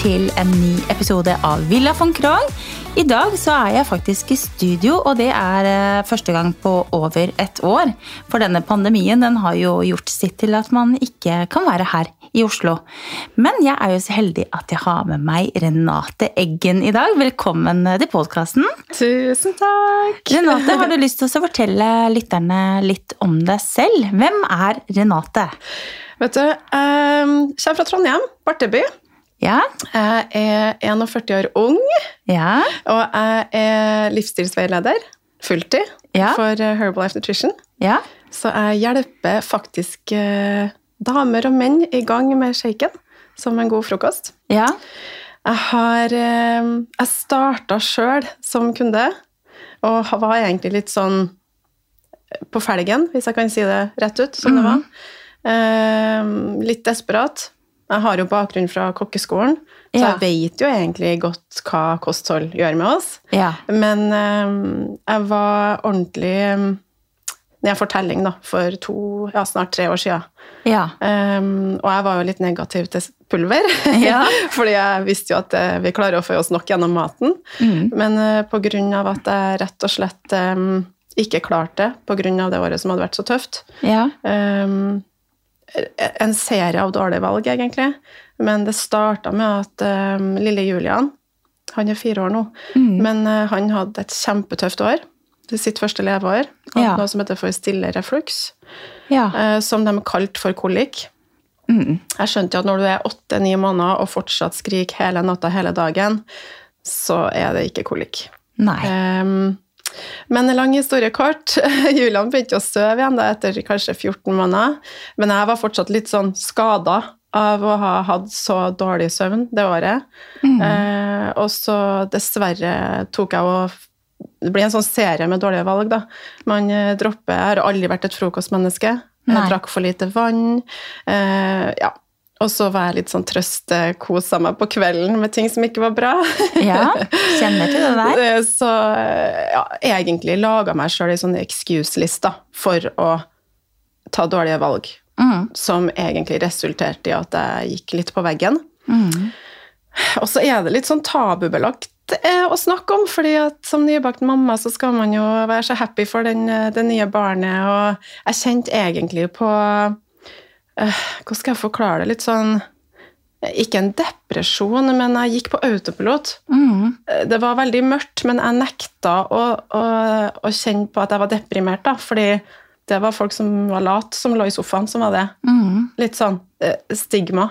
til en ny episode av Villa von Krogh. I dag så er jeg faktisk i studio, og det er eh, første gang på over et år. For denne pandemien den har jo gjort sitt til at man ikke kan være her i Oslo. Men jeg er jo så heldig at jeg har med meg Renate Eggen i dag. Velkommen til podkasten. Tusen takk! Renate, har du lyst til å fortelle lytterne litt om deg selv? Hvem er Renate? Vet du, jeg kommer fra Trondheim, Barteby. Ja? Jeg er 41 år ung, Ja? og jeg er livsstilsveileder, fulltid, Ja. for eh, Herbalife Nutrition. Ja? Så jeg hjelper faktisk eh, damer og menn i gang med shaken, som en god frokost. Ja? Jeg har eh, Jeg starta sjøl som kunde, og var egentlig litt sånn på felgen, hvis jeg kan si det rett ut, som det var. Eh, litt desperat. Jeg har jo bakgrunn fra kokkeskolen, så Ja. jeg vet jo egentlig godt hva kosthold gjør med oss. Ja. Men eh, jeg var ordentlig når ned får telling da, for to, ja, snart tre år siden. Ja. Um, og jeg var jo litt negativ til pulver, Ja. fordi jeg visste jo at eh, vi klarer å få oss nok gjennom maten. Mm. Men uh, av at jeg rett og slett um, ikke klarte det, av det året som hadde vært så tøft, Ja. um, en serie av dårlige valg, egentlig. Men det starta med at um, lille Julian, han er fire år nå, Mm. men uh, han hadde et kjempetøft år. Sitt første leveår. Hadde Ja. noe som heter for stille reflux, Ja. uh, som de kalte for kolikk. Mm. Jeg skjønte jo at når du er åtte-ni måneder og fortsatt skriker hele natta hele dagen, så er det ikke kolikk. Nei. Um, men en lang historie kort. Julian begynte å søve igjen da, etter kanskje 14 måneder. Men jeg var fortsatt litt sånn skada av å ha hatt så dårlig søvn det året. Mm. Eh, og så dessverre tok jeg og Det blir en sånn serie med dårlige valg, da. Man eh, dropper Jeg har aldri vært et frokostmenneske. Nei. Jeg drakk for lite vann. Eh, ja. Og så var jeg litt sånn trøstekosa meg på kvelden med ting som ikke var bra. Ja, kjenner til det der. Eh, Så ja, egentlig laga meg sjøl ei sånn excuse-liste for å ta dårlige valg. Mm. Som egentlig resulterte i at jeg gikk litt på veggen. Mm. Og så er det litt sånn tabubelagt eh, å snakke om, fordi at som nybakt mamma så skal man jo være så happy for den, eh, det nye barnet, og jeg kjente egentlig på eh, Hvordan skal jeg forklare det? Litt sånn eh, Ikke en depresjon, men jeg gikk på autopilot. Mm. Eh, Det var veldig mørkt, men jeg nekta å, å, å kjenne på at jeg var deprimert, da, fordi det var folk som var late, som lå i sofaen, som var det. Mm. Litt sånn eh, stigma.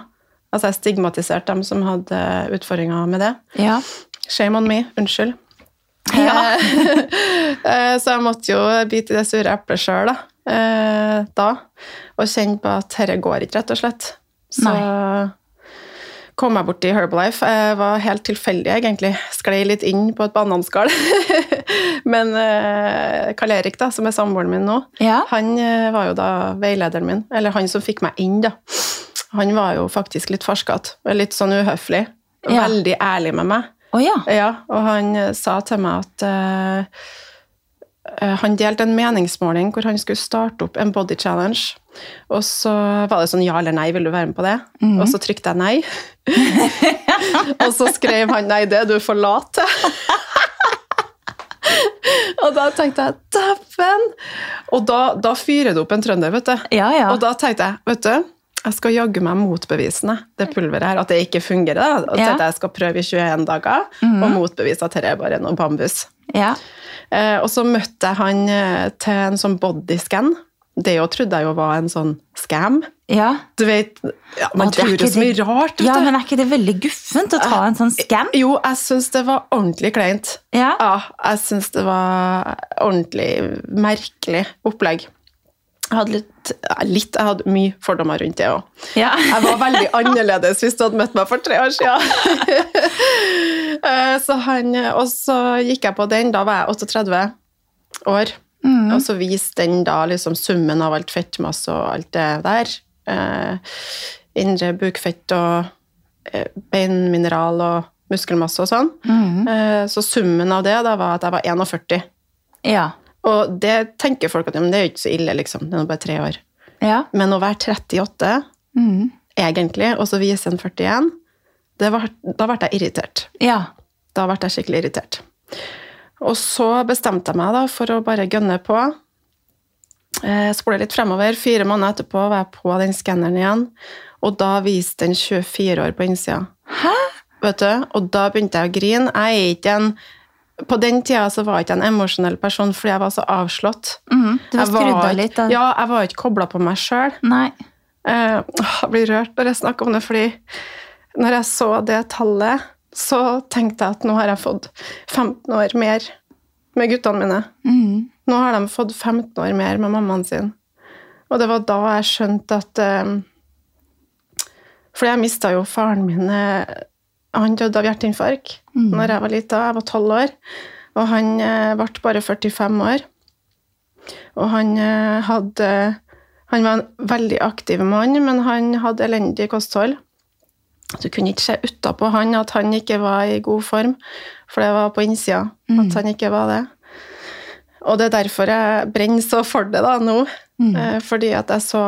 Altså jeg stigmatiserte dem som hadde utfordringer med det. Ja. Shame on me. Unnskyld. Ja. Eh, Så jeg måtte jo bite i det sure eplet sjøl da. Eh, da. Og kjenne på at dette går ikke, rett og slett. Så kom jeg borti Herbalife. Jeg var helt tilfeldig, egentlig. Sklei litt inn på et bananskall. Men eh, Karl Erik, da, som er samboeren min nå, Ja. han eh, var jo da veilederen min. Eller han som fikk meg inn, da. Han var jo faktisk litt farskete. Litt sånn uhøflig. Ja. Veldig ærlig med meg. Oh, ja. Ja, og han eh, sa til meg at eh, han delte en meningsmåling hvor han skulle starte opp en body challenge. Og så var det sånn ja eller nei, vil du være med på det? Og så trykte jeg nei. og så skrev han nei, det du for lat til. og da tenkte jeg dæven! Og da, da fyrer det opp en trønder, vet du. Ja, ja. Og da tenkte jeg, vet du, jeg skal jaggu meg motbevisende det pulveret her, at det ikke fungerer. Da. Og Ja. jeg skal prøve i 21 dager, og motbevise at dette er bare noe bambus. ja. Eh, og så møtte jeg han eh, til en sånn bodyscan. Det jo trodde jeg jo var en sånn scam. ja. Du vet, ja, Man tror det er tror jo så mye rart. Ja, men er ikke det veldig guffent å ta en sånn scam? Jo, jeg syns det var ordentlig kleint. Ja. Ja, jeg syns det var ordentlig merkelig opplegg. Jeg hadde litt, litt Jeg hadde mye fordommer rundt det òg. Ja. Jeg var veldig annerledes hvis du hadde møtt meg for tre år siden. Eh, så han, og så gikk jeg på den, da var jeg 38 år. Mm. Og så viste den da liksom summen av alt fettmasse og alt det der. Eh, indre bukfett og eh, beinmineral og muskelmasse og sånn. Mm. Eh, så summen av det da var at jeg var 41. Ja. Og det tenker folk at ja, men det er jo ikke så ille, liksom. Det er nå bare tre år. Ja. Men å være 38 Mm. egentlig, og så vise en 41, det var, da ble jeg irritert. Ja. Da ble jeg skikkelig irritert. Og så bestemte jeg meg da for å bare gønne på. Eh, Spole litt fremover. Fire måneder etterpå var jeg på den skanneren igjen, og da viste den 24 år på innsida. Hæ? Vet du? Og da begynte jeg å grine. Jeg er ikke en På den tida så var jeg ikke en emosjonell person fordi jeg var så avslått. Mm, Du var Jeg skrudd av litt, da. Ja, jeg var ikke kobla på meg sjøl. Eh, jeg blir rørt når jeg snakker om det, fordi når jeg så det tallet, så tenkte jeg at nå har jeg fått 15 år mer med guttene mine. Mm. Nå har de fått 15 år mer med mammaen sin. Og det var da jeg skjønte at um, Fordi jeg mista jo faren min eh, Han døde av hjerteinfarkt mm. når jeg var lita. Jeg var 12 år. Og han eh, ble bare 45 år. Og han eh, hadde Han var en veldig aktiv mann, men han hadde elendig kosthold. Du kunne ikke se utapå han at han ikke var i god form, for det var på innsida at han ikke var det. Og det er derfor jeg brenner så for det da nå, eh, fordi at jeg så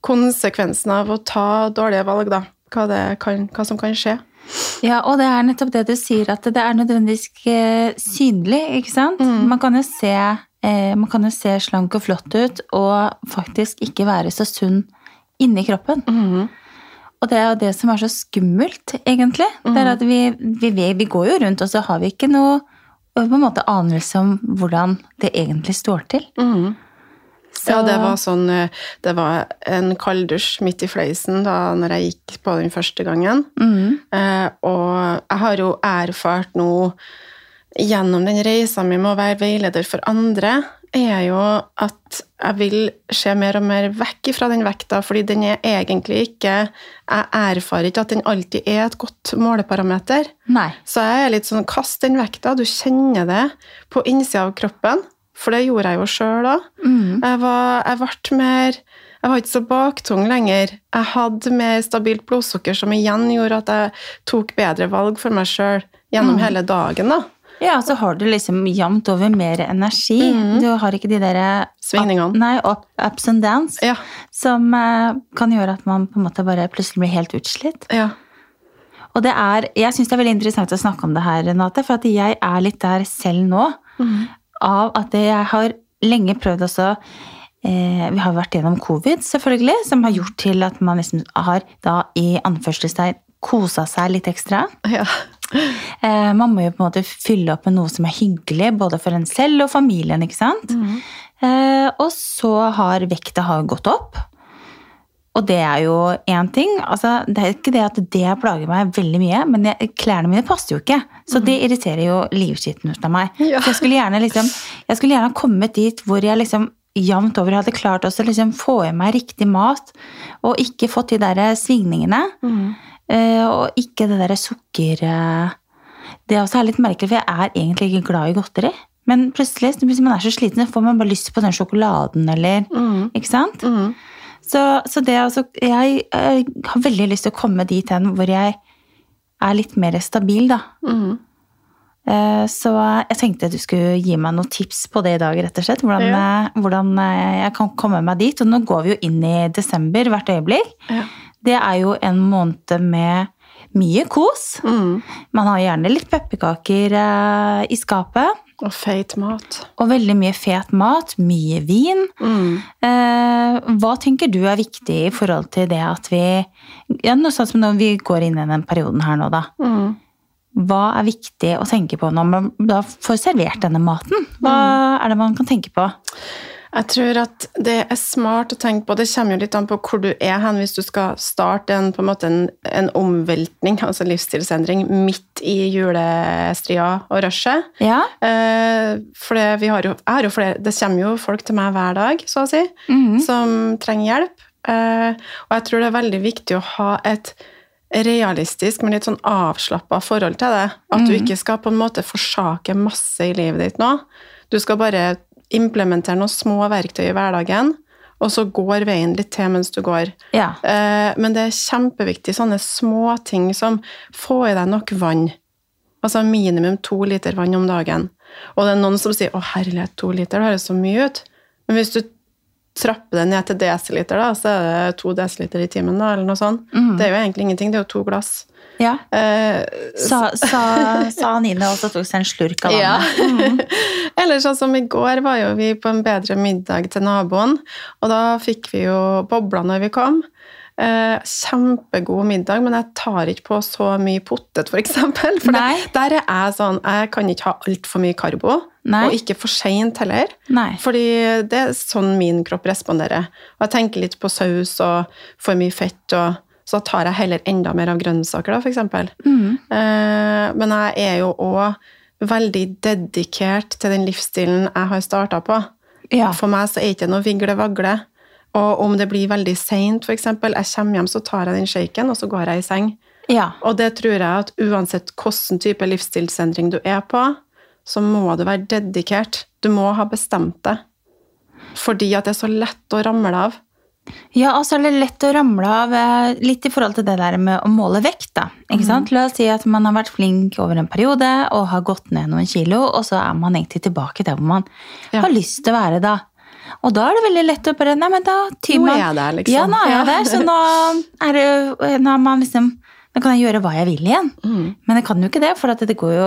konsekvensen av å ta dårlige valg, da. Hva, det kan, hva som kan skje. Ja, og det er nettopp det du sier, at det er nødvendigvis ikke synlig, ikke sant? Man kan se eh, man kan jo se slank og flott ut, og faktisk ikke være så sunn inni kroppen. Og det er jo det som er så skummelt, egentlig. Det er at vi, vi, vi, går jo rundt, og så har vi ikke noe på en måte anelse om hvordan det egentlig står til. Så- Ja, det var sånn eh, Det var en kalddusj midt i fleisen da når jeg gikk på den første gangen. Mm. Eh, og jeg har jo erfart nå gjennom den reisa mi med å være veileder for andre, er jo at jeg vil se mer og mer vekk fra den vekta, fordi den er egentlig ikke Jeg erfarer ikke at den alltid er et godt måleparameter. Nei. Så jeg er litt sånn Kast den vekta. Du kjenner det på innsida av kroppen. For det gjorde jeg jo sjøl òg. Mm. Jeg, var- jeg ble mer Jeg var ikke så baktung lenger. Jeg hadde mer stabilt blodsukker, som igjen gjorde at jeg tok bedre valg for meg sjøl gjennom hele dagen. da. Ja, så har du liksom jevnt over mer energi. Du har ikke de der Svingningene. Nei, up, ups and downs. Ja. Som uh, kan gjøre at man på en måte bare plutselig blir helt utslitt. ja. Og det er, jeg syns det er veldig interessant å snakke om det her, Renate, for at jeg er litt der selv nå. Av at jeg har lenge prøvd også eh, Vi har vært gjennom covid, selvfølgelig, som har gjort til at man liksom har da i anførselstegn kosa seg litt ekstra. ja. Eh, man må jo på en måte fylle opp med noe som er hyggelig, både for en selv og familien, ikke sant? Eh, og så har vekta har gått opp. Og det er jo én ting. Altså, det er ikke det at det plager meg veldig mye, men jeg, klærne mine passer jo ikke. Så det irriterer jo livskiten ut av meg. Ja. Så jeg skulle gjerne liksom, jeg skulle gjerne ha kommet dit hvor jeg liksom jevnt over hadde klart å liksom få i meg riktig mat, og ikke fått de der svingningene. Mm. og ikke det derre sukker... Det Det også er litt merkelig, for jeg er egentlig ikke glad i godteri. Men plutselig, hvis man er så sliten, får man bare lyst på den sjokoladen, eller Ikke sant? Så, så det altså jeg, jeg har veldig lyst til å komme dit hen hvor jeg er litt mer stabil, da. Mm. Så jeg tenkte du skulle gi meg noen tips på det i dag, rett og slett. Hvordan, Ja. eh, hvordan eh, jeg kan komme meg dit. Og nå går vi jo inn i desember hvert øyeblikk. Ja. Det er jo en måned med mye kos. Mm. Man har gjerne litt pepperkaker eh, i skapet. Og feit mat. Og veldig mye fet mat, mye vin. Eh, hva tenker du er viktig i forhold til det at vi ja, noe sånn som når vi går inn i den perioden her nå, da. Mm. Hva er viktig å tenke på når man da får servert denne maten? Hva er det man kan tenke på? Jeg tror at det er smart å tenke på, det kommer jo litt an på hvor du er hen hvis du skal starte en, på en, en, en omveltning, altså livsstilsendring, midt i julestria og rushet. Ja? Eh, for det, vi har jo, jo flere, det kommer jo folk til meg hver dag, så å si, som trenger hjelp. Eh, og jeg tror det er veldig viktig å ha et realistisk, men litt sånn avslappa forhold til det. At du ikke skal på en måte forsake masse i livet ditt nå. Du skal bare implementere noen små verktøy i hverdagen, og så går veien litt til mens du går. Ja. Eh, men det er kjempeviktig, sånne små ting som få i deg nok vann. Altså minimum to liter vann om dagen. Og det er noen som sier 'Å, herlighet, to liter, det høres så mye ut'. Men hvis du trapper det ned til desiliter, da, så er det to desiliter i timen, da, eller noe sånt. Det er jo egentlig ingenting, det er jo to glass. Ja. Uh, Sa, sa, sa Nine, og så tok seg en slurk av Ja. vannet. Eller sånn som i går var jo vi på en bedre middag til naboen, og da fikk vi jo bobler når vi kom. Eh, kjempegod middag, men jeg tar ikke på så mye potet, for eksempel. For det, der er jeg sånn, jeg kan ikke ha altfor mye karbo, Nei. og ikke for sent heller. Nei. Fordi det er sånn min kropp responderer. Og jeg tenker litt på saus og for mye fett, og så tar jeg heller enda mer av grønnsaker, da, eksempel. Mm. Eh, men jeg er jo òg veldig dedikert til den livsstilen jeg har starta på. Ja. For meg så er det ikke noe vigle-vagle. Og om det blir veldig seint, f.eks., jeg kommer hjem, så tar jeg den shaken, og så går jeg i seng. ja. Og det tror jeg at uansett hvilken type livsstilsendring du er på, så må du være dedikert. Du må ha bestemt deg. Fordi at det er så lett å ramle av. Ja, og så er det lett å ramle av eh, litt i forhold til det der med å måle vekt. da. Ikke sant? La oss si at man har vært flink over en periode og har gått ned noen kilo, og så er man egentlig tilbake der hvor man Ja. har lyst til å være da. Og da er det veldig lett å bare Nei, men da tyr Nå er jeg der, liksom. Ja, nå er jeg Ja. der, så nå er det nå er man liksom Nå kan jeg gjøre hva jeg vil igjen. Mm. Men jeg kan jo ikke det, for at det går jo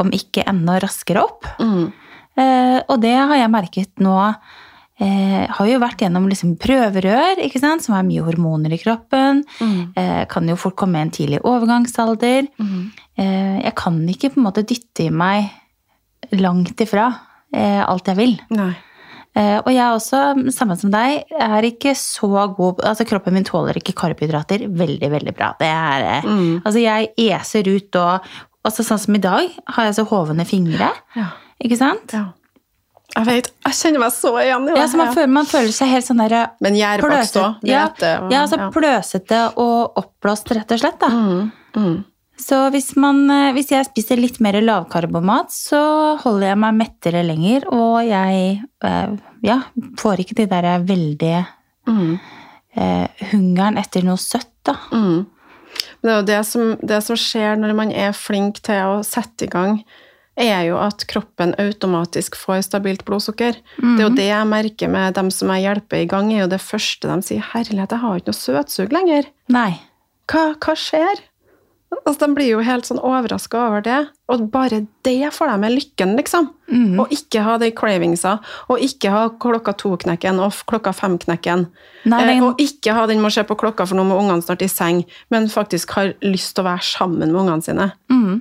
om ikke enda raskere opp. Mm. Eh, og det har jeg merket nå eh, Har jo vært gjennom liksom prøverør, som har mye hormoner i kroppen. Mm. Eh, kan jo fort komme i en tidlig overgangsalder. Mm. Eh, jeg kan ikke på en måte dytte i meg langt ifra eh, alt jeg vil. Eh, og jeg er også, samme som deg, er ikke så god Altså kroppen min tåler ikke karbohydrater veldig, veldig bra. Det er eh, Mm. Altså jeg eser ut og altså Sånn som i dag, har jeg så hovne fingre. Ja. Ikke sant? ja. Jeg vet, jeg kjenner meg så igjen i det. Ja, man, føler, man føler seg helt sånn der Men gjærbakst òg. ja, ja, altså pløsete og oppblåst, rett og slett. Da. Mm. Mm. Så hvis, man, eh, hvis jeg spiser litt mer lavkarbomat, så holder jeg meg mettere lenger, og jeg eh, ja, får ikke de der veldig Mm. eh, hungeren etter noe søtt, da. Mm. Men det er jo det som, det som skjer når man er flink til å sette i gang, er jo at kroppen automatisk får stabilt blodsukker. Det er jo det jeg merker med dem som jeg hjelper i gang, er jo det første de sier 'herlighet, jeg har ikke noe søtsug lenger'. Nei. Hva, hva skjer? Altså, De blir jo helt sånn overraska over det. Og bare det får dem med lykken, liksom. Mm. Ikke ha de cravingsa, og ikke ha klokka to-knekken og klokka fem-knekken. Eh, og ikke ha den må se på klokka, for nå må ungene snart i seng, men faktisk har lyst til å være sammen med ungene sine. Mm.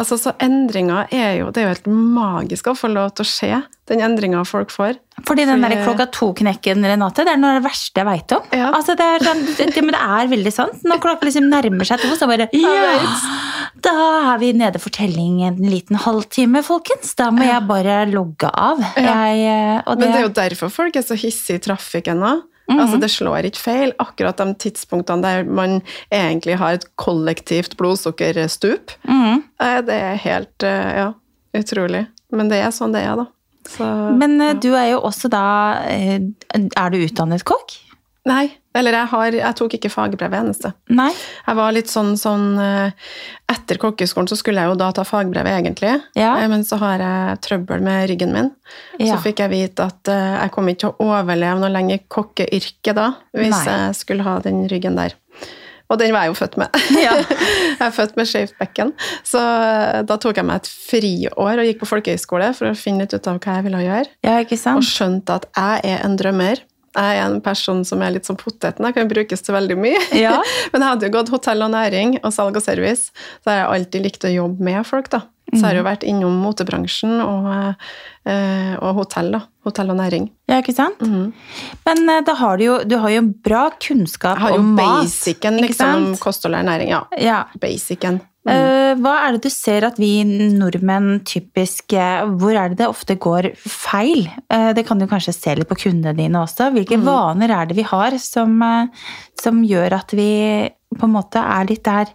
Altså, så endringer er jo Det er jo helt magisk å få lov til å se, den endringa folk får. Fordi den der klokka to-knekken, Renate, det er noe av det verste jeg veit om. Ja. Altså, det, er sånn, det, det, men det er veldig sant. Når klokka liksom nærmer seg to, så bare Ja. Da er vi nede for telling en liten halvtime, folkens. Da må jeg bare logge av. Jeg, eh, og Men det er jo derfor folk er så hissige i trafikken Mhm. Altså, det slår ikke feil. Akkurat de tidspunktene der man egentlig har et kollektivt blodsukkerstup. Mm -hmm. Det er helt eh, ja, utrolig. Men det er sånn det er, da. Så, Men ja. du er jo også da eh, Er du utdannet kokk? Nei. Eller jeg, har, jeg tok ikke fagbrev eneste. Nei? Jeg var litt sånn, sånn eh, Etter kokkeskolen så skulle jeg jo da ta fagbrevet, egentlig. Ja. Eh, Men så har jeg trøbbel med ryggen min. Ja. Så fikk jeg vite at eh, jeg kom ikke til å overleve noe lenger kokkeyrke da, hvis Nei. jeg skulle ha den ryggen der. Og den var jeg jo født med. Ja. jeg er født med skjevt bekken. Så da tok jeg meg et friår og gikk på folkehøyskole for å finne litt ut av hva jeg ville gjøre. Ja, ikke sant? Og skjønte at jeg er en drømmer. Jeg er en person som er litt som poteten. Jeg kan brukes til veldig mye. Ja. Men jeg hadde jo gått hotell og næring og salg og service, så har jeg alltid likt å jobbe med folk. da. Så jeg har jo Mhm. vært innom motebransjen og, eh, og hotell. da. Hotell og næring. Ja, ikke sant? Mhm. Men eh, da har du jo du har jo bra kunnskap om mat. Jeg har jo basicen liksom, kosthold og ernæring. Ja, Ja. basicen. Eh, hva er det du ser at vi nordmenn typisk eh, Hvor er det det ofte går feil? Eh, det kan du kanskje se litt på kundene dine også. Hvilke Mm. vaner er det vi har som, som gjør at vi på en måte er litt der,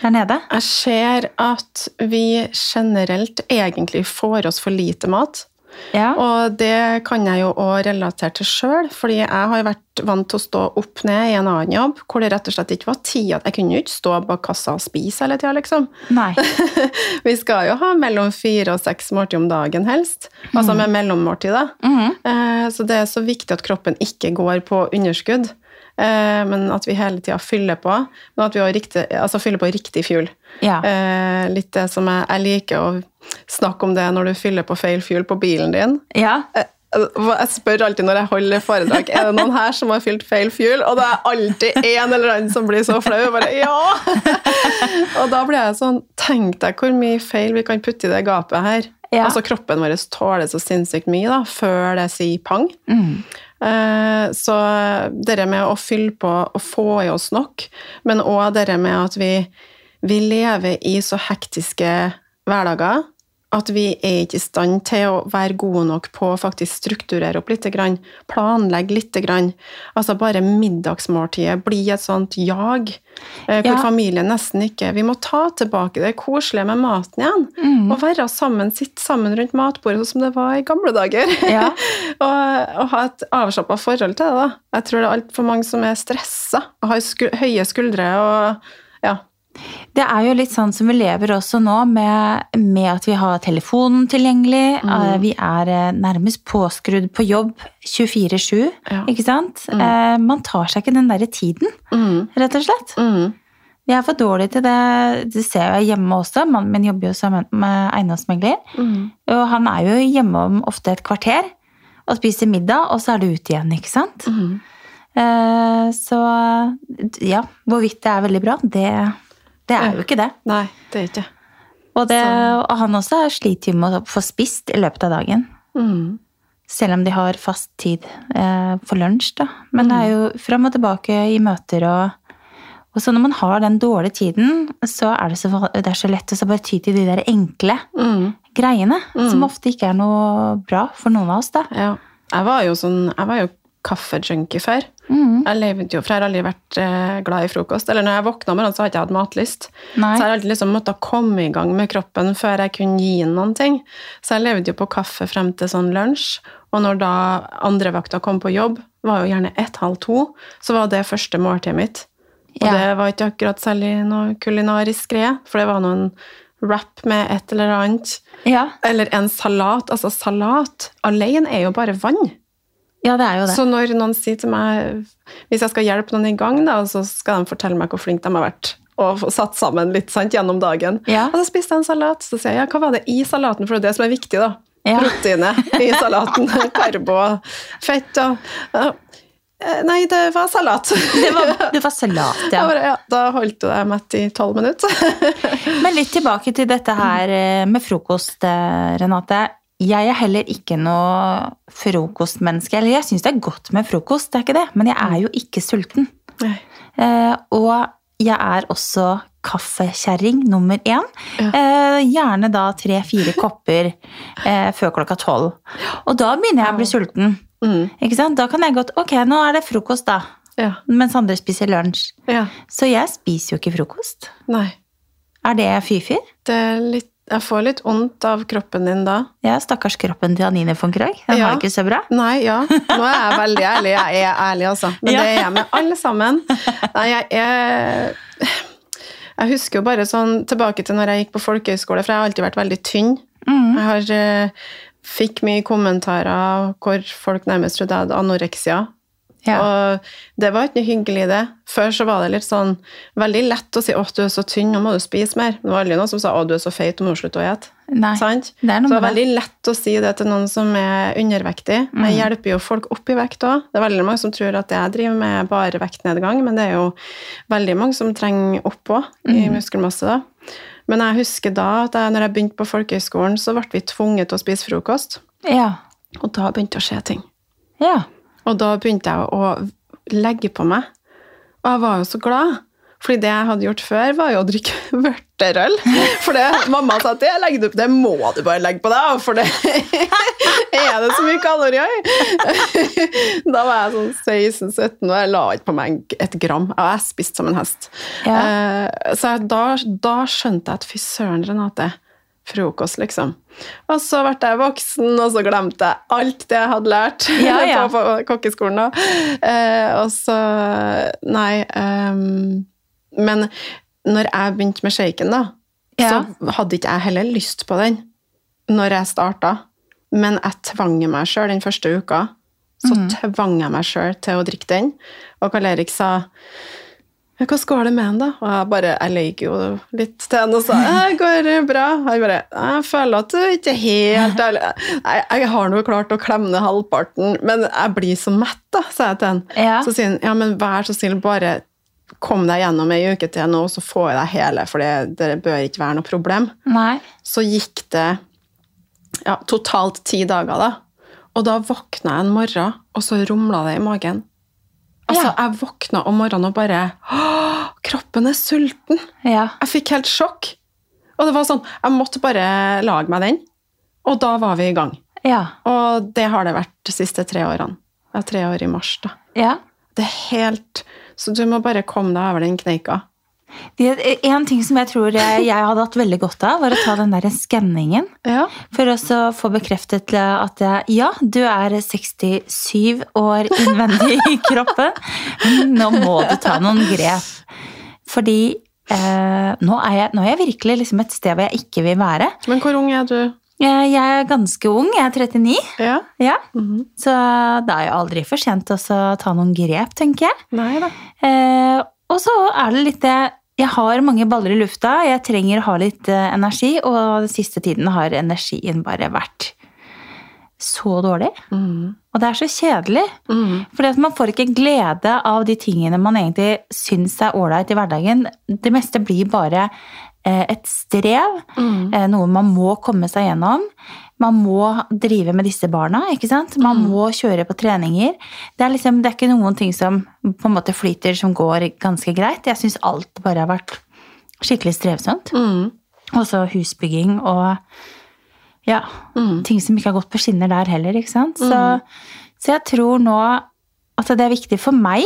der nede? Jeg ser at vi generelt egentlig får oss for lite mat. Ja. Og det kan jeg jo òg relatere til sjøl, fordi jeg har vært vant til å stå opp ned i en annen jobb hvor det rett og slett ikke var tid Jeg kunne jo ikke stå bak kassa og spise hele tida, liksom. Nei. Vi skal jo ha mellom fire og seks måltid om dagen, helst. Altså med mellommåltid, da. Mm -hmm. Så det er så viktig at kroppen ikke går på underskudd, men at vi hele tida fyller på. Men at vi også riktig, altså fyller på riktig fuel. Ja. Eh, Litt det som jeg, jeg liker å snakke om det når du fyller på feil fuel på bilen din. ja. Eh, Jeg spør alltid når jeg holder foredrag er det noen her som har fylt feil fuel, og det er alltid en eller annen som blir så flau. Bare, ja! og da blir jeg sånn Tenk deg hvor mye feil vi kan putte i det gapet her. Ja. Altså Kroppen vår tåler så sinnssykt mye da, før det sier pang. Mm. Eh, Så det med å fylle på og få i oss nok, men òg det med at vi, vi lever i så hektiske hverdager at vi er ikke i stand til å være gode nok på å faktisk strukturere opp litt, planlegge litt. Altså bare middagsmåltidet blir et sånt jag, eh, hvor Ja. familien nesten ikke Vi må ta tilbake det koselige med maten igjen. Mm. Og være sammen, sitte sammen rundt matbordet, sånn som det var i gamle dager. Ja. og, og ha et avslappa forhold til det. da. Jeg tror det er altfor mange som er stressa og har sku, høye skuldre og ja. Det er jo litt sånn som vi lever også nå, med, med at vi har telefonen tilgjengelig. Mm. Vi er eh, nærmest påskrudd på jobb 24-7, Ja. ikke sant? Eh, Man tar seg ikke den derre tiden, Mm, rett og slett. mm, Vi er for dårlige til det. Det ser jeg hjemme også. Mannen min jobber jo sammen med eiendomsmegler. mm. Og han er jo hjemme om ofte et kvarter og spiser middag, og så er det ut igjen, ikke sant? Mm. Eh, Så ja, hvorvidt det er veldig bra, det, det er jo ikke det. Nei, det er ikke Og, det, og han også sliter jo med å få spist i løpet av dagen. mm. Selv om de har fast tid eh, for lunsj, da. Men det er jo fram og tilbake i møter og Og så når man har den dårlige tiden, så er det så, det er så lett å bare ty til de der enkle Mm. greiene. Som ofte ikke er noe bra for noen av oss, da. Ja. Jeg var jo sånn Jeg var jo kaffejunkie før. Mm. Jeg levde jo, for jeg har aldri vært eh, glad i frokost. Eller når jeg våkna om morgenen, så har jeg ikke hatt matlyst. Nei. Så jeg har alltid liksom måttet komme i gang med kroppen før jeg kunne gi den noen ting. Så jeg levde jo på kaffe frem til sånn lunsj. Og når da andrevakta kom på jobb, var jo gjerne ett-halv to, så var det første måltidet mitt. Og Ja. det var ikke akkurat særlig noe kulinarisk greie, for det var noen wrap med et eller annet. Ja. Eller en salat. Altså, salat alene er jo bare vann. Ja, det er jo det. Så når noen sier til meg Hvis jeg skal hjelpe noen i gang, da, så skal de fortelle meg hvor flinke de har vært. Og satt sammen litt sant, gjennom dagen. Ja. Og så spiste jeg en salat. Så sier jeg ja, hva var det i salaten? For det er det som er viktig, da. Ja. Proteinet i salaten. Karbo fett og. Eh, Nei, det var salat. Det var, det var salat, ja. bare, ja, da holdt du deg mett i tolv minutter. Men litt tilbake til dette her eh, med frokost, eh, Renate. Jeg er heller ikke noe frokostmenneske. Eller jeg syns det er godt med frokost, det er ikke det. Men jeg er jo ikke sulten. Eh, og jeg er også kaffekjerring nummer én. Ja. Eh, gjerne da tre-fire kopper eh, før klokka tolv. Og da begynner jeg å bli sulten. Mm. Ikke sant? Da kan jeg godt Ok, nå er det frokost, da. Ja. Mens andre spiser lunsj. ja. Så jeg spiser jo ikke frokost. Nei. Er det fy-fy? Det er litt, jeg får litt vondt av kroppen din da. Ja, stakkars kroppen til Anine von Krogh. Den Ja. har ikke så bra. Nei, ja. Nå er jeg veldig ærlig. Jeg er ærlig, altså. Men Ja. det er jeg med alle sammen. Nei, jeg jeg, Jeg husker jo bare sånn tilbake til når jeg gikk på folkehøyskole, for jeg har alltid vært veldig tynn. Mm. Jeg har eh, fikk mye kommentarer hvor folk nærmest trodde jeg hadde anoreksia. Ja. Og det var ikke noe hyggelig, det. Før så var det litt sånn veldig lett å si 'Å, du er så tynn, nå må du spise mer'. Det var aldri noen som sa 'Å, du er så feit, nå må du slutte å ete'. Sant? det er så det var er veldig lett å si det til noen som er undervektig. Mm. Jeg hjelper jo folk opp i vekt òg. Det er veldig mange som tror at jeg driver med bare vektnedgang, men det er jo veldig mange som trenger opp òg, i Mm. muskelmasse. da. Men jeg husker da at jeg, når jeg begynte på folkehøyskolen, så ble vi tvunget til å spise frokost. Ja. Og da begynte det å skje ting. ja. Og da begynte jeg å legge på meg. Og jeg var jo så glad. Fordi det jeg hadde gjort før, var jo å drikke vørterøl. For det mamma sa at det legger du opp, det må du bare legge på deg, for det er det så mye kalorier i. Da var jeg sånn 16-17, og jeg la ikke på meg et gram. Og jeg spiste som en hest. Ja. Eh, Så da, da skjønte jeg at fy søren, Renate, frokost, liksom. Og så ble jeg voksen, og så glemte jeg alt det jeg hadde lært Ja, ja. på, kokkeskolen. da. Eh, og så Nei. Um, men når jeg begynte med shaken, da, Ja. så hadde ikke jeg heller lyst på den når jeg starta. Men jeg tvang meg sjøl den første uka. Så mm. tvang jeg meg sjøl til å drikke den. Og Karl Erik sa «Ja, hva går det med henne, da? Og jeg bare, jeg løy jo litt til henne og sa det går bra. jeg bare jeg føler at du ikke er helt ærlig. Jeg, jeg har nå klart å klemme ned halvparten, men jeg blir så mett, da, sa jeg til henne. Ja. Så sier hun ja, men vær så snill, bare kom deg gjennom ei uke til nå, så får jeg deg hele, for det, det bør ikke være noe problem. Nei. Så gikk det ja, totalt ti dager, da. Og da våkna jeg en morgen, og så rumla det i magen. Altså, Ja. jeg våkna om morgenen og bare Åh, kroppen er sulten! Ja. Jeg fikk helt sjokk. Og det var sånn, jeg måtte bare lage meg den. Og da var vi i gang. Ja. Og det har det vært de siste tre årene. Jeg er tre år i mars, da. ja. Det er helt Så du må bare komme deg over den kneika. En ting som jeg tror jeg, jeg hadde hatt veldig godt av, var å ta den der skanningen. Ja. For å få bekreftet at jeg, ja, du er 67 år innvendig i kroppen. Nå må du ta noen grep. Fordi eh, nå, er jeg, nå er jeg virkelig liksom et sted hvor jeg ikke vil være. Men hvor ung er du? Jeg, jeg er ganske ung, jeg er 39. Ja. Ja. Mhm. Så det er jo aldri for sent å ta noen grep, tenker jeg. Nei da. Eh, og så er det litt det Jeg har mange baller i lufta, jeg trenger å ha litt eh, energi, og den siste tiden har energien bare vært så dårlig. Mm. Og det er så kjedelig. Mm. For man får ikke glede av de tingene man egentlig syns er ålreit i hverdagen. Det meste blir bare eh, et strev, Mhm. eh, noe man må komme seg gjennom. Man må drive med disse barna, ikke sant? Man Mm. må kjøre på treninger. Det er, liksom, det er ikke noen ting som på en måte flyter som går ganske greit. Jeg syns alt bare har vært skikkelig strevsomt. Mm. Også husbygging og ja, mm. ting som ikke har gått på skinner der heller, ikke sant? Så, Mm. så jeg tror nå at det er viktig for meg,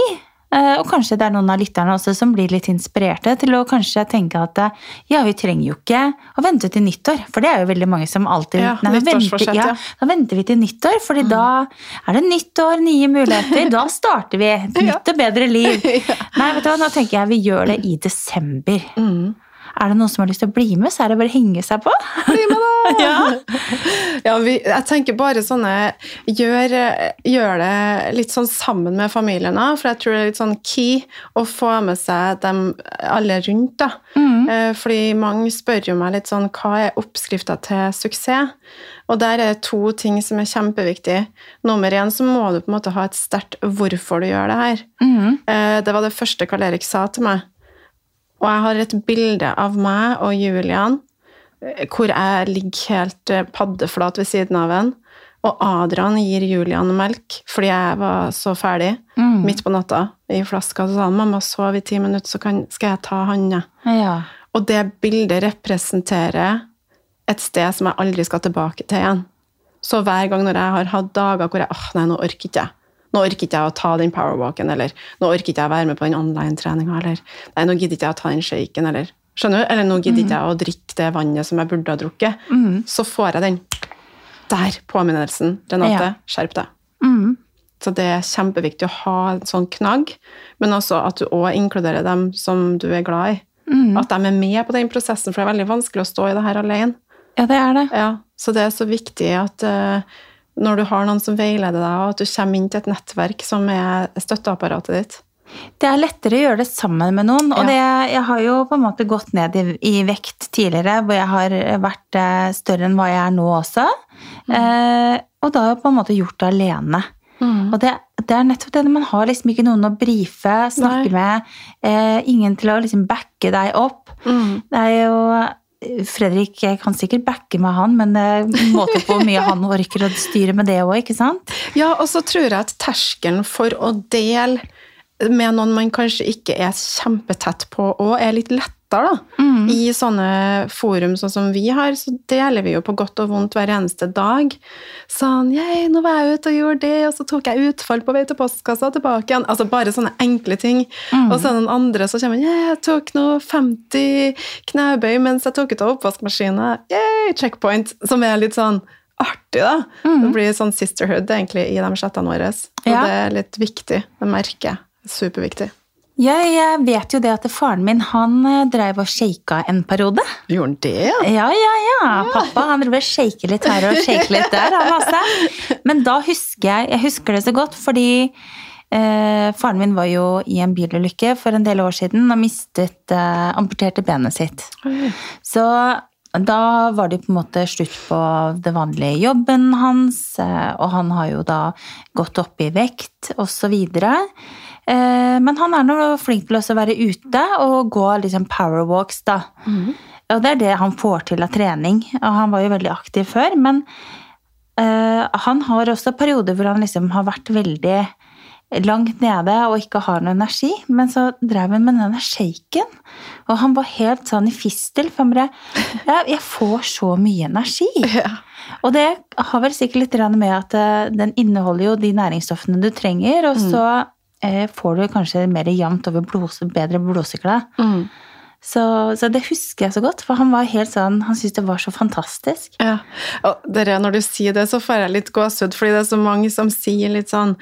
og kanskje det er noen av lytterne også som blir litt inspirerte til å kanskje tenke at eh, ja, vi trenger jo ikke å vente til nyttår, for det er jo veldig mange som alltid Ja, Nei, venter, ja. Mm. Da venter vi til nyttår, fordi da er det nytt år, nye muligheter. Da starter vi et nytt og bedre liv. Nei, vet du hva, nå tenker jeg vi gjør det i desember. Mhm. Er det noen som har lyst til å bli med, så er det bare å henge seg på. Bli med, da! Ja. Ja, vi, jeg tenker bare sånne gjør, gjør det litt sånn sammen med familien, òg, for jeg tror det er litt sånn key å få med seg dem alle rundt. da. Mm. Eh, Fordi mange spør jo meg litt sånn hva er oppskrifta til suksess? Og der er det to ting som er kjempeviktige. Nummer én så må du på en måte ha et sterkt hvorfor du gjør det her. Mhm. Eh, Det var det første Karl Erik sa til meg. Og jeg har et bilde av meg og Julian eh, hvor jeg ligger helt eh, paddeflat ved siden av en, og Adrian gir Julian melk fordi jeg var så ferdig Mm. midt på natta i flaska. Så sa han mamma sov i ti minutter, så kan, skal jeg ta Hanne. Ja. Og det bildet representerer et sted som jeg aldri skal tilbake til igjen. Så hver gang når jeg har hatt dager hvor jeg åh, nei, nå orker ikke jeg. Nå orker ikke jeg å ta den powerwalken, eller nå orker ikke jeg å være med på den online-treninga, eller nei, nå gidder ikke jeg å ta den shaken, eller skjønner du? Eller nå gidder ikke jeg å drikke det vannet som jeg burde ha drukket. Mm. Så får jeg den. Der, påminnelsen. Renate, Ja. skjerp deg. Mm. Så det er kjempeviktig å ha en sånn knagg, men også at du òg inkluderer dem som du er glad i. Mm. At de er med på den prosessen, for det er veldig vanskelig å stå i det her alene. Ja, det er det. Ja, så det er så viktig at eh, når du har noen som veileder deg, og at du kommer inn til et nettverk som er støtteapparatet ditt. Det er lettere å gjøre det sammen med noen. Og det, jeg har jo på en måte gått ned i, i vekt tidligere, hvor jeg har vært eh, større enn hva jeg er nå også. Eh, og da har jeg på en måte gjort det alene. Og det, det er nettopp det man har liksom ikke noen å brife, snakke med, eh, ingen til å liksom backe deg opp. Mm. Det er jo Fredrik jeg kan sikkert backe med han, men en måte på hvor mye han orker å styre med det òg, ikke sant? Ja, og så tror jeg at terskelen for å dele med noen man kanskje ikke er kjempetett på, og er litt da. I sånne forum sånn som vi har, så deler vi jo på godt og vondt hver eneste dag. Sånn «Yay, 'Nå var jeg ute og gjorde det, og så tok jeg utfall på vei til postkassa tilbake igjen.' Altså bare sånne enkle ting. Og så er det noen andre som kommer «Yeah, 'Jeg tok nå 50 knebøy mens jeg tok ut av oppvaskmaskina.' Yay, checkpoint. Som er litt sånn artig, da. Det blir sånn sisterhood egentlig i de chattene våre. Og Ja. det er litt viktig. Det merker jeg. Superviktig. Jeg, jeg vet jo det at faren min han dreiv drev og shaka en periode. Gjorde han det, ja? Ja, ja, ja. Pappa han drev og shake litt her og shake litt der. Han altså. Men da husker jeg jeg husker det så godt, fordi eh, faren min var jo i en bilulykke for en del år siden og mistet eh, amputerte benet sitt. Så da var det på en måte slutt på det vanlige jobben hans, eh, og han har jo da gått opp i vekt osv. Men han er nå flink til også å være ute og gå liksom powerwalks, da. Og det er det han får til av trening. Og han var jo veldig aktiv før, men eh, han har også perioder hvor han liksom har vært veldig langt nede og ikke har noe energi. Men så drev han med denne shaken, og han var helt sånn i fistel. For han bare jeg, får så mye energi. Ja. Og det har vel sikkert litt med at eh, den inneholder jo de næringsstoffene du trenger, og så eh, får du kanskje mer jevnt over blod, bedre blodsykler. Mm. Så, så det husker jeg så godt, for han var helt sånn, han syntes det var så fantastisk. Ja. Og dere, når du sier det, så får jeg litt gåsehud, fordi det er så mange som sier litt sånn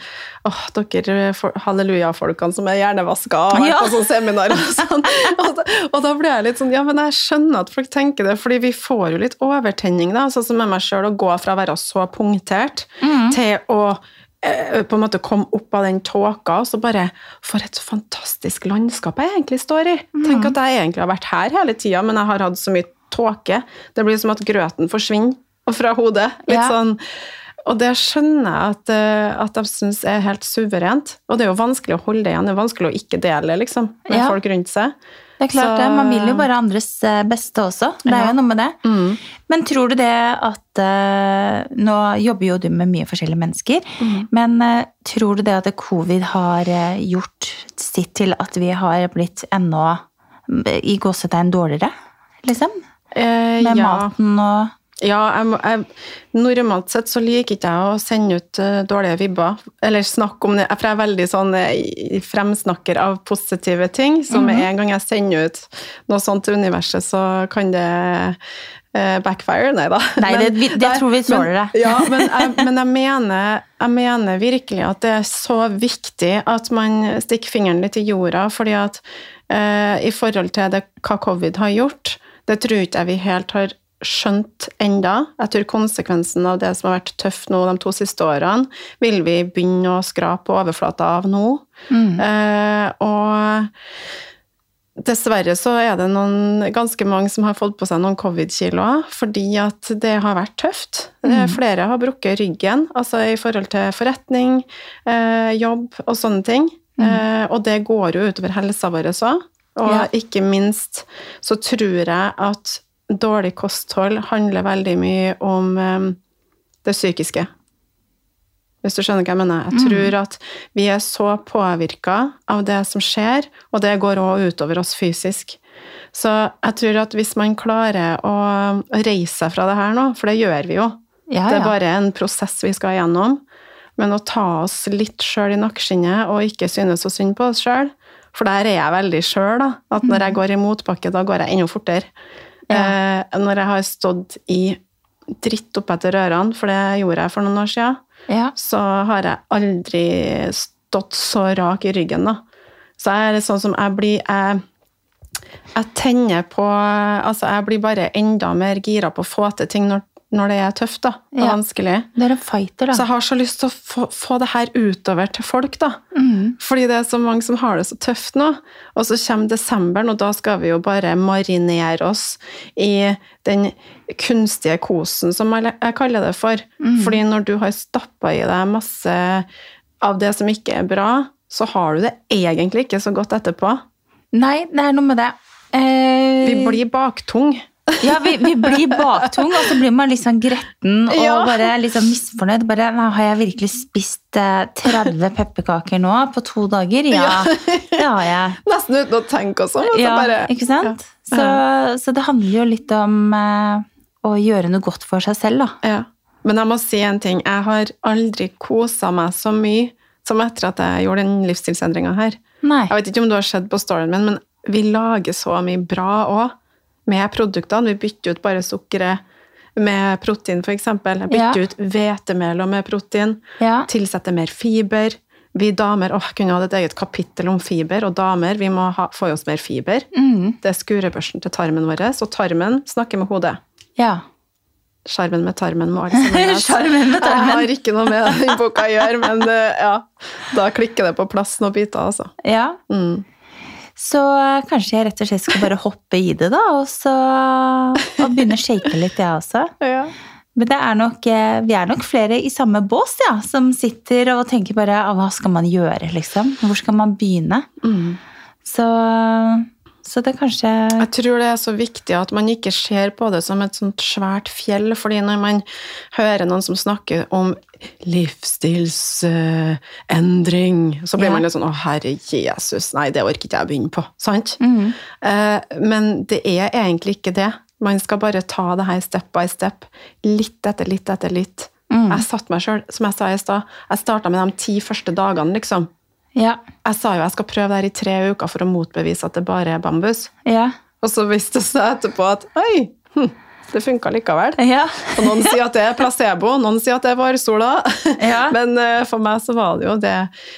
åh, dere halleluja-folkene som er hjernevaska vært Ja. på sånn seminar og sånn. Og da, og da blir jeg litt sånn Ja, men jeg skjønner at folk tenker det, fordi vi får jo litt overtenning, da. Sånn som med meg sjøl, å gå fra å være så punktert til å eh, på en måte kom opp av den tåka, og så bare For et fantastisk landskap jeg egentlig står i. Tenk at jeg egentlig har vært her hele tida, men jeg har hatt så mye tåke. Det blir som at grøten forsvinner fra hodet. Litt Ja. sånn og det skjønner jeg at, eh, at de syns er helt suverent. Og det er jo vanskelig å holde det igjen. Det er vanskelig å ikke dele liksom, med Ja. folk rundt seg. Det er klart Så- det, man vil jo bare andres eh, beste også. Det er Ja. jo noe med det. Mm. Men tror du det at eh, Nå jobber jo du med mye forskjellige mennesker. Mm. Men eh, tror du det at covid har eh, gjort sitt til at vi har blitt mm, i gåsetegn dårligere? Liksom? Eh, Med ja. maten og Ja, jeg, jeg, normalt sett så liker ikke jeg å sende ut eh, dårlige vibber, eller snakke om det, for jeg er veldig sånn eh, fremsnakker av positive ting, så med en gang jeg sender ut noe sånt til universet, så kan det eh, backfire, nei da. Nei, det- vi- det tror vi tåler men, det. Ja, men, jeg, men jeg, mener, jeg mener virkelig at det er så viktig at man stikker fingeren litt i jorda, fordi at eh, i forhold til det hva covid har gjort, det tror ikke jeg vi helt har skjønt enda. Jeg tror konsekvensen av det som har vært tøft nå de to siste årene, vil vi begynne å skrape overflata av nå. Eh, og dessverre så er det noen, ganske mange som har fått på seg noen covid-kiloer, fordi at det har vært tøft. Mm. Flere har brukket ryggen, altså i forhold til forretning, eh, jobb og sånne ting. Eh, og det går jo utover helsa vår òg. Og Ja. ikke minst så tror jeg at dårlig kosthold handler veldig mye om eh, det psykiske. Hvis du skjønner hva jeg mener. Jeg tror at vi er så påvirka av det som skjer, og det går òg utover oss fysisk. Så jeg tror at hvis man klarer å reise seg fra det her nå, for det gjør vi jo, Ja, det er bare en prosess vi skal gjennom, men å ta oss litt sjøl i nakkeskinnet og ikke synes så synd på oss sjøl, for der er jeg veldig sjøl, da. At når jeg går i motbakke, da går jeg enda fortere. Eh, når jeg har stått i dritt oppetter ørene, for det gjorde jeg for noen år siden, Ja. så har jeg aldri stått så rak i ryggen, da. Så jeg er litt sånn som jeg blir jeg, jeg tenner på Altså, jeg blir bare enda mer gira på å få til ting når, når det er tøft, da. Og Ja. vanskelig. Det er en fighter, Så jeg har så lyst til å få, få det her utover til folk, da. Mm. Fordi det er så mange som har det så tøft nå. Og så kommer desemberen, og da skal vi jo bare marinere oss i den kunstige kosen, som jeg jeg kaller det for. Fordi når du har stappa i deg masse av det som ikke er bra, så har du det egentlig ikke så godt etterpå. Nei, det er noe med det. Eh, Vi blir baktung. Ja, vi, vi blir baktung, og så blir man litt sånn gretten og Ja. bare litt sånn misfornøyd. Bare, har jeg virkelig spist eh, 30 pepperkaker nå på to dager? Ja, det har jeg. Nesten uten å tenke også. Men Ja, bare- ikke sant? Så, så det handler jo litt om eh, å gjøre noe godt for seg selv, da. Ja. Men jeg må si en ting. Jeg har aldri kosa meg så mye som etter at jeg gjorde den livsstilsendringa her. Nei. Jeg vet ikke om du har sett på storyen min, men vi lager så mye bra òg med produktene. Vi bytter ut bare sukkeret med protein, f.eks. Bytter Ja. ut hvetemel med protein. Ja. Tilsetter mer fiber. Vi damer åh, kunne hatt et eget kapittel om fiber, og damer vi må ha, få i oss mer fiber. Mm. Det er skurebørsten til tarmen vår, og tarmen snakker med hodet. Ja. Sjarmen med tarmen må alle sammen med tarmen. Jeg har ikke noe med den boka å gjøre, men eh, ja, da klikker det på plass noen biter, altså. ja. Mm. Så eh, kanskje jeg rett og slett skal bare hoppe i det, da, og så og begynne å shake litt, jeg også. Ja. Men det er nok, eh, vi er nok flere i samme bås, ja, som sitter og tenker bare «Ah, hva skal man gjøre, liksom? Hvor skal man begynne? Mm. Så, så det er kanskje Jeg tror det er så viktig at man ikke ser på det som et sånt svært fjell, fordi når man hører noen som snakker om livsstilsendring, så blir Ja. man litt sånn 'Å, herre Jesus, nei, det orker ikke jeg begynne på'. Sant? Mm. Uh, men det er egentlig ikke det. Man skal bare ta det her step by step. Litt etter litt etter litt. Mm. Jeg satte meg sjøl, som jeg sa i stad, jeg starta med de ti første dagene, liksom. Ja. Jeg sa jo jeg skal prøve det her i tre uker for å motbevise at det bare er bambus. Ja. Og så viste det seg etterpå at oi, hm, det funka likevel. Ja. Og noen sier at det er placebo, noen sier at det er vårsola. Ja. Men eh, for meg så var det jo det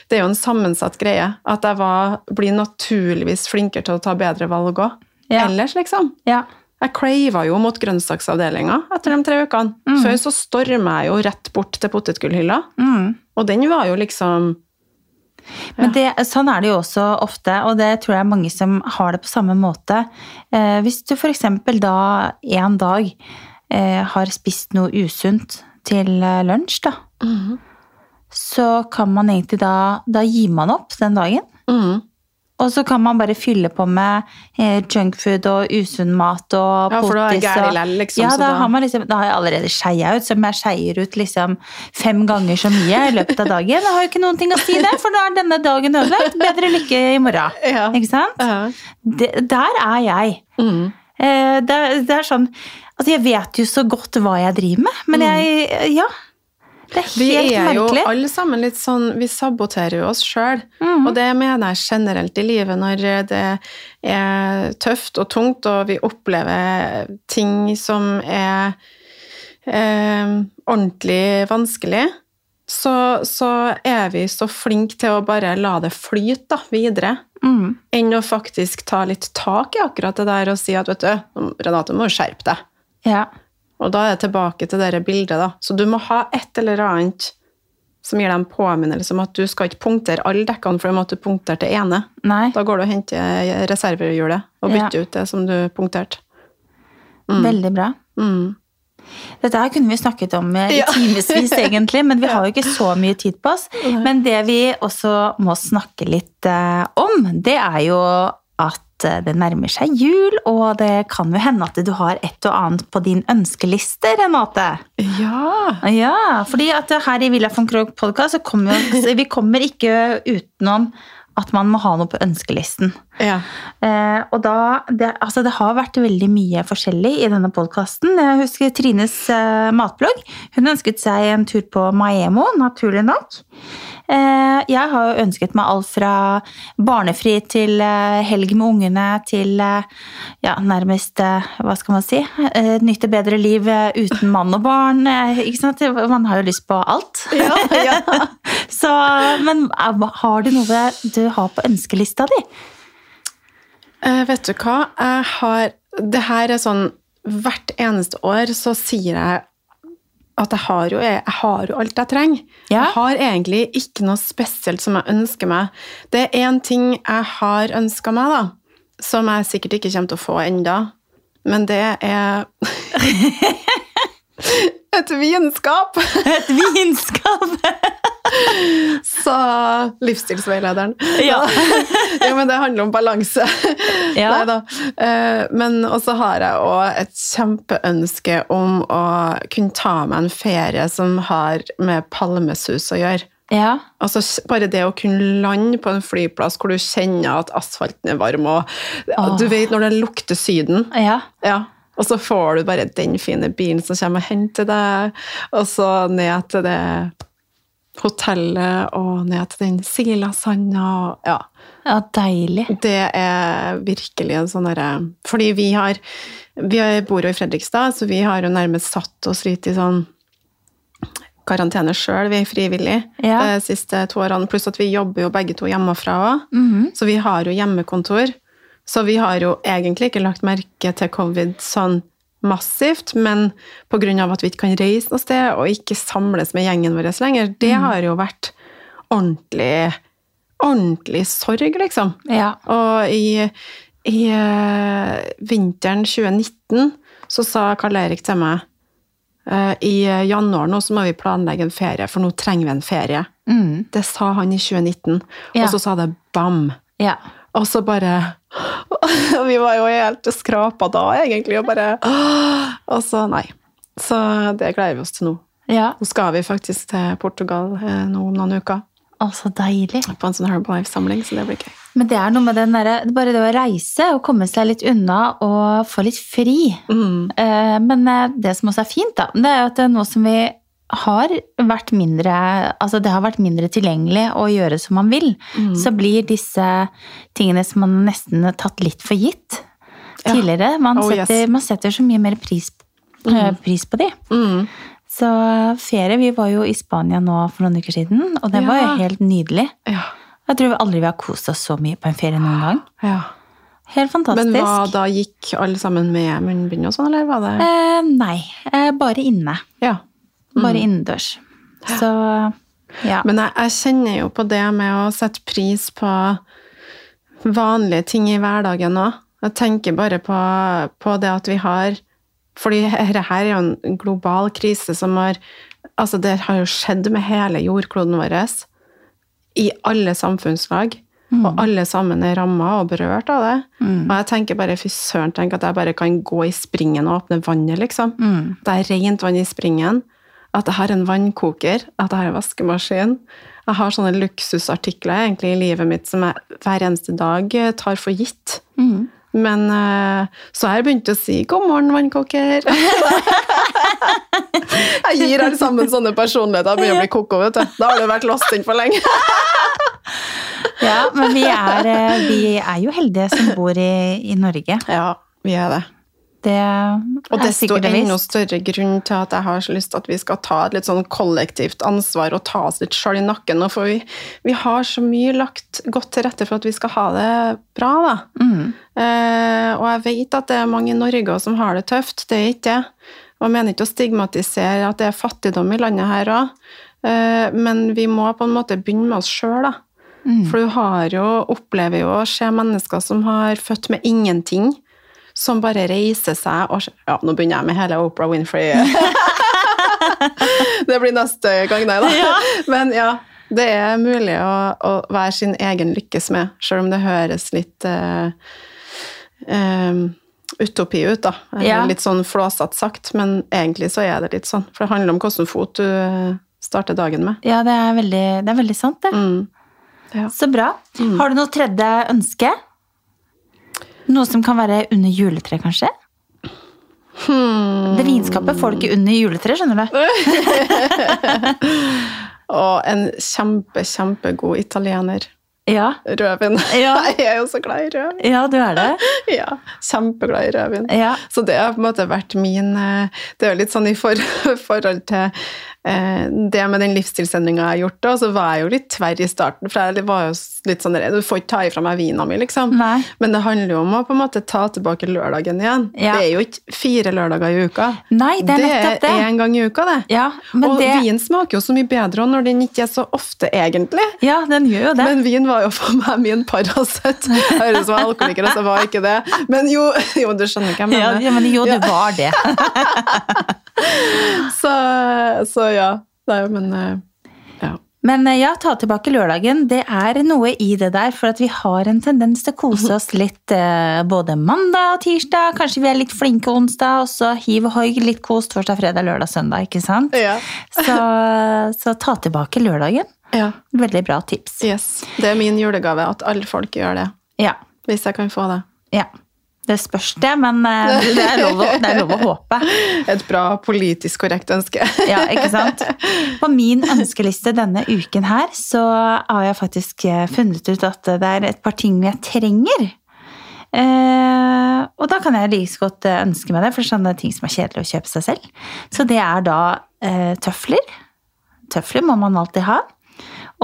Det er jo en sammensatt greie. At jeg var, blir naturligvis flinkere til å ta bedre valg òg. Ja. Ellers, liksom. ja. Jeg crava jo mot grønnsaksavdelinga etter de tre ukene. Før så storma jeg jo rett bort til potetgullhylla. Mm. Og den var jo liksom Men det, sånn er det jo også ofte, og det tror jeg er mange som har det på samme måte. Eh, hvis du f.eks. da en dag eh, har spist noe usunt til eh, lunsj, da, så kan man egentlig da Da gir man opp den dagen. mm. Og så kan man bare fylle på med eh, junkfood og usunn mat og Ja, da potis. lell, liksom, Ja, da, da- har man liksom, da har jeg allerede skeia ut, som jeg skeier ut liksom fem ganger så mye i løpet av dagen. Jeg har jo ikke noen ting å si det, for da er denne dagen ødelagt. Bedre lykke i morgen. Ja. Ikke sant? Ja. Det, der er jeg. Mm. Eh, det, det er sånn Altså, jeg vet jo så godt hva jeg driver med, men jeg Ja. Det er Mm. Vi er er jo alle sammen litt sånn Vi saboterer jo oss sjøl. Mm. Og det mener jeg generelt i livet når det er tøft og tungt, og vi opplever ting som er eh, ordentlig vanskelig. Så, så er vi så flinke til å bare la det flyte da, videre, Mm. enn å faktisk ta litt tak i akkurat det der og si at vet du, Renate, må skjerpe deg. Ja. Og da er det tilbake til det bildet, da. Så du må ha et eller annet som gir deg en påminnelse om at du skal ikke punktere alle dekkene for du punkterte det ene. Nei. Da går du og henter reservehjulet og Ja. bytter ut det som du punkterte. Veldig bra. Mm. Dette her kunne vi snakket om i Ja. timevis, egentlig, men vi har jo ikke så mye tid på oss. Men det vi også må snakke litt eh, om, det er jo at eh, det nærmer seg jul, og det kan jo hende at du har et og annet på din ønskeliste, Renate. Ja! Ja, fordi at her i Villa von Krogh podcast så kommer vi, vi kommer ikke utenom at man må ha noe på ønskelisten. ja. Eh, og da, det, altså det har vært veldig mye forskjellig i denne podkasten. Jeg husker Trines eh, matblogg. Hun ønsket seg en tur på Maemo, naturlig nok. Eh, jeg har jo ønsket meg alt fra barnefri til eh, helg med ungene til eh, ja, nærmest Hva skal man si? Nyte bedre liv uten mann og barn. Ikke sant? Man har jo lyst på alt. Ja, ja. Så, men har du noe du har på ønskelista di? Eh, vet du hva? Jeg har Det her er sånn Hvert eneste år så sier jeg at jeg har jo, jeg har jo alt jeg trenger. Ja. Jeg har egentlig ikke noe spesielt som jeg ønsker meg. Det er én ting jeg har ønska meg, da, som jeg sikkert ikke kommer til å få enda, men det er Et vinskap! Et vinskap! Sa livsstilsveilederen. Ja. ja. men det handler om balanse. Ja. Nei da. Men også har jeg òg et kjempeønske om å kunne ta meg en ferie som har med palmesus å gjøre. Ja. Altså, bare det å kunne lande på en flyplass hvor du kjenner at asfalten er varm, og du vet når det lukter Syden. Ja. Ja. Og så får du bare den fine bilen som kommer og henter deg, og så ned til det hotellet, og ned til den Silasanda. Ja. ja, deilig. Det er virkelig en sånn derre Fordi vi har Vi bor jo i Fredrikstad, så vi har jo nærmest satt oss litt i sånn karantene sjøl. Vi er frivillige Ja. de siste to årene. Pluss at vi jobber jo begge to hjemmefra òg. Mhm. Så vi har jo hjemmekontor. Så vi har jo egentlig ikke lagt merke til covid sånn massivt, men pga. at vi ikke kan reise noe sted og ikke samles med gjengen vår lenger, det har jo vært ordentlig Ordentlig sorg, liksom. Ja. Og i, i eh, vinteren 2019 så sa Karl Erik til meg eh, i januar nå så må vi planlegge en ferie, for nå trenger vi en ferie. Mm. Det sa han i 2019, Ja. og så sa det bam. ja. Og så bare Vi var jo helt skrapa da, egentlig, og bare Og så nei. Så det gleder vi oss til nå. Ja. Nå skal vi faktisk til Portugal eh, nå om noen uker. Å, så deilig. På en sånn Herbalife-samling, så det blir gøy. Men det er noe med den der, Bare det å reise og komme seg litt unna og få litt fri. Mm. Eh, Men eh, det som også er fint, da, det er at det er noe som vi har vært mindre Altså det har vært mindre tilgjengelig å gjøre som man vil. Mm. Så blir disse tingene som man nesten har tatt litt for gitt Ja. tidligere Man, Oh, setter, yes. man setter så mye mer pris, mm. pris på de. Mm. Så ferie Vi var jo i Spania nå for noen uker siden, og det var jo helt nydelig. Ja. Jeg tror aldri vi har kost oss så mye på en ferie noen gang. ja. Helt fantastisk. Men hva da gikk alle sammen med munnbind og sånn, eller var det Eh, nei, eh, bare inne. Ja. Bare innendørs. Så ja. Men jeg, jeg kjenner jo på det med å sette pris på vanlige ting i hverdagen òg. Jeg tenker bare på, på det at vi har Fordi dette her er jo en global krise som har Altså, det har jo skjedd med hele jordkloden vår. I alle samfunnslag. Og alle sammen er ramma og berørt av det. Og jeg tenker bare, fy søren, tenk at jeg bare kan gå i springen og åpne vannet, liksom. Det er rent vann i springen. At jeg har en vannkoker, at jeg har en vaskemaskin. Jeg har sånne luksusartikler egentlig i livet mitt som jeg hver eneste dag eh, tar for gitt. Men eh, så har jeg begynt å si 'god morgen, vannkoker'. jeg gir alle sammen sånne personligheter og begynner å bli koko, vet du. Da har du vært låst inn for lenge. ja, men vi er, eh, vi er jo heldige som bor i, i Norge. Ja, vi er det. Det Og er desto og enda visst. større grunn til at jeg har så lyst til at vi skal ta et litt sånn kollektivt ansvar og ta oss litt sjøl i nakken. For vi, vi har så mye lagt godt til rette for at vi skal ha det bra, da. Mm. Eh, og jeg vet at det er mange i Norge som har det tøft, det er ikke det. Og jeg mener ikke å stigmatisere at det er fattigdom i landet her òg, eh, men vi må på en måte begynne med oss sjøl, da. For du har jo, opplever jo å se mennesker som har født med ingenting, som bare reiser seg og Ja, nå begynner jeg med hele Oprah Winfrey. det blir neste gang, nei da. Men ja, det er mulig å, å være sin egen lykkes med, selv om det høres litt uh, um, utopi ut, da. Ja. Litt sånn flåsete sagt, men egentlig så er det litt sånn. For det handler om hvilken fot du eh, starter dagen med. Ja, det er veldig, det er veldig sant, det. Mm. Ja. Så bra. Har du noe tredje ønske? Noe som kan være under juletreet, kanskje? Hmm. Det vinskapet får du ikke under juletreet, skjønner du. Og en kjempe, kjempegod italiener. Ja, Rødvin. Ja. Jeg er jo så glad i rødvin. ja du er det. Ja, kjempeglad i rødvin. Ja. Så det har på en måte vært min eh, Det er jo litt sånn i for, forhold til eh, det med den livsstilsendringa jeg har gjort, da, så var jeg jo litt tverr i starten, for jeg var jo litt sånn Du får ikke ta ifra meg vina mi, liksom. Nei. Men det handler jo om å på en måte ta tilbake lørdagen igjen. Ja. Det er jo ikke fire lørdager i uka. Nei, det er nettopp det. er én gang i uka, det. Ja, men og det vin smaker jo så mye bedre når den ikke er så ofte, egentlig. Ja, den gjør jo det. Men vin var jo for meg min Paracet. Høres ut som alkoholiker, så var ikke det. Men jo, jo du skjønner hva jeg ja, mener. ja, men jo, du var det. Så, så ja. Nei, men eh. Men eh, ja, ta tilbake lørdagen. Det er noe i det der, for at vi har en tendens til å kose oss litt eh, både mandag og tirsdag. Kanskje vi er litt flinke onsdag, og så hiv og hoi litt kos torsdag, fredag, lørdag, søndag. ikke sant? ja. Så, så ta tilbake lørdagen. Ja. Veldig bra tips. Yes. Det er min julegave at alle folk gjør det. Ja. Hvis jeg kan få det. ja. Det spørs det, men eh, det er lov, det er lov å håpe. Et bra politisk korrekt ønske. Ja, ikke sant? På min ønskeliste denne uken her, så har jeg faktisk eh, funnet ut at det er et par ting jeg trenger. Eh, og da kan jeg like så godt eh, ønske meg det, for sånne ting som er kjedelig å kjøpe seg selv. Så det er da eh, tøfler. Tøfler må man alltid ha.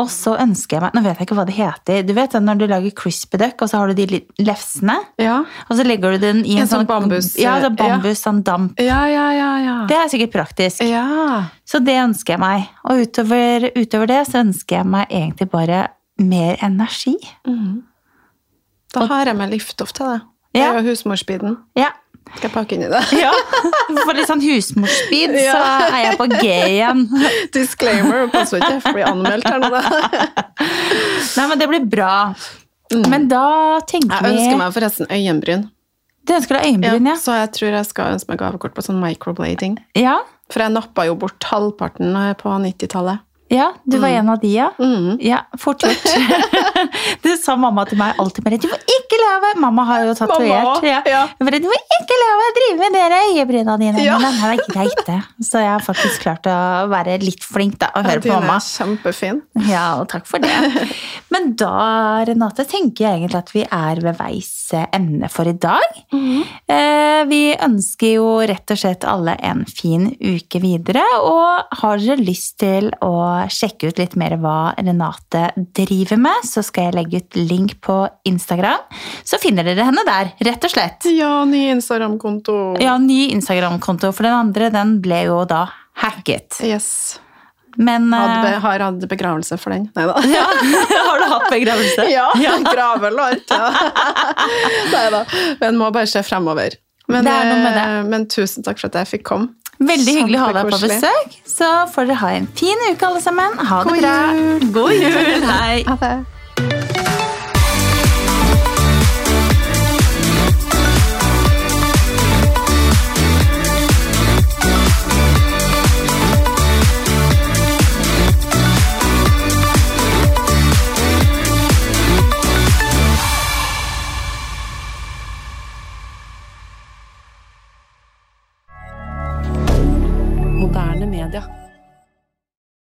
Og så ønsker jeg meg Nå vet jeg ikke hva det heter. Du vet når du lager crispy duck, og så har du de lefsene, Ja. og så legger du den i en, En sånn bambus- Ja, så ja. sånn damp. Ja, ja, ja, ja. Det er sikkert praktisk. Ja. Så det ønsker jeg meg. Og utover, utover det så ønsker jeg meg egentlig bare mer energi. Mm. Da har jeg med liftoff til det. Det er jo husmorsbiten. Ja. Skal jeg pakke inn i det? ja. For litt sånn husmorsbid, så er jeg på G igjen. Disclaimer, Passer ikke jeg blir anmeldt her nå. da. Nei, men det blir bra. Men da tenker Jeg vi ønsker meg forresten øyenbryn. Du ønsker deg øyenbryn, ja? Så jeg tror jeg skal ønske meg gavekort på sånn microblading. Ja, For jeg nappa jo bort halvparten eh, på 90-tallet. Ja du var en av de, ja. Mm. Ja, fort gjort. Det sa mamma til meg alltid bare 'Du får ikke love!' Mamma har jo tatovert. Ja. ja. Bare, 'Du får ikke love å drive med dere øyebryna dine.' Ja. Men det er greit, det. Så jeg har faktisk klart å være litt flink da, og høre på mamma. er. Kjempefin. Ja, og takk for det. Men da, Renate, tenker jeg egentlig at vi er ved veis ende for i dag. Mm. Vi ønsker jo rett og slett alle en fin uke videre, og har dere lyst til å sjekke ut litt mer hva Renate driver med, så skal jeg legge ut link på Instagram. Så finner dere henne der, rett og slett. Ja, ny Instagram-konto. Ja, ny Instagram-konto, for den andre den ble jo da hacket. Yes. Men Hadde, eh, har hatt begravelse for den. Nei da. ja, Har du hatt begravelse? Ja, gravel og alt. Ja. Nei da. Men må bare se fremover. Men, er eh, men tusen takk for at jeg fikk komme. Veldig hyggelig å ha deg på besøk. Så får dere ha en fin uke, alle sammen. Ha det God bra. jul. God jul. Hei. Ha det.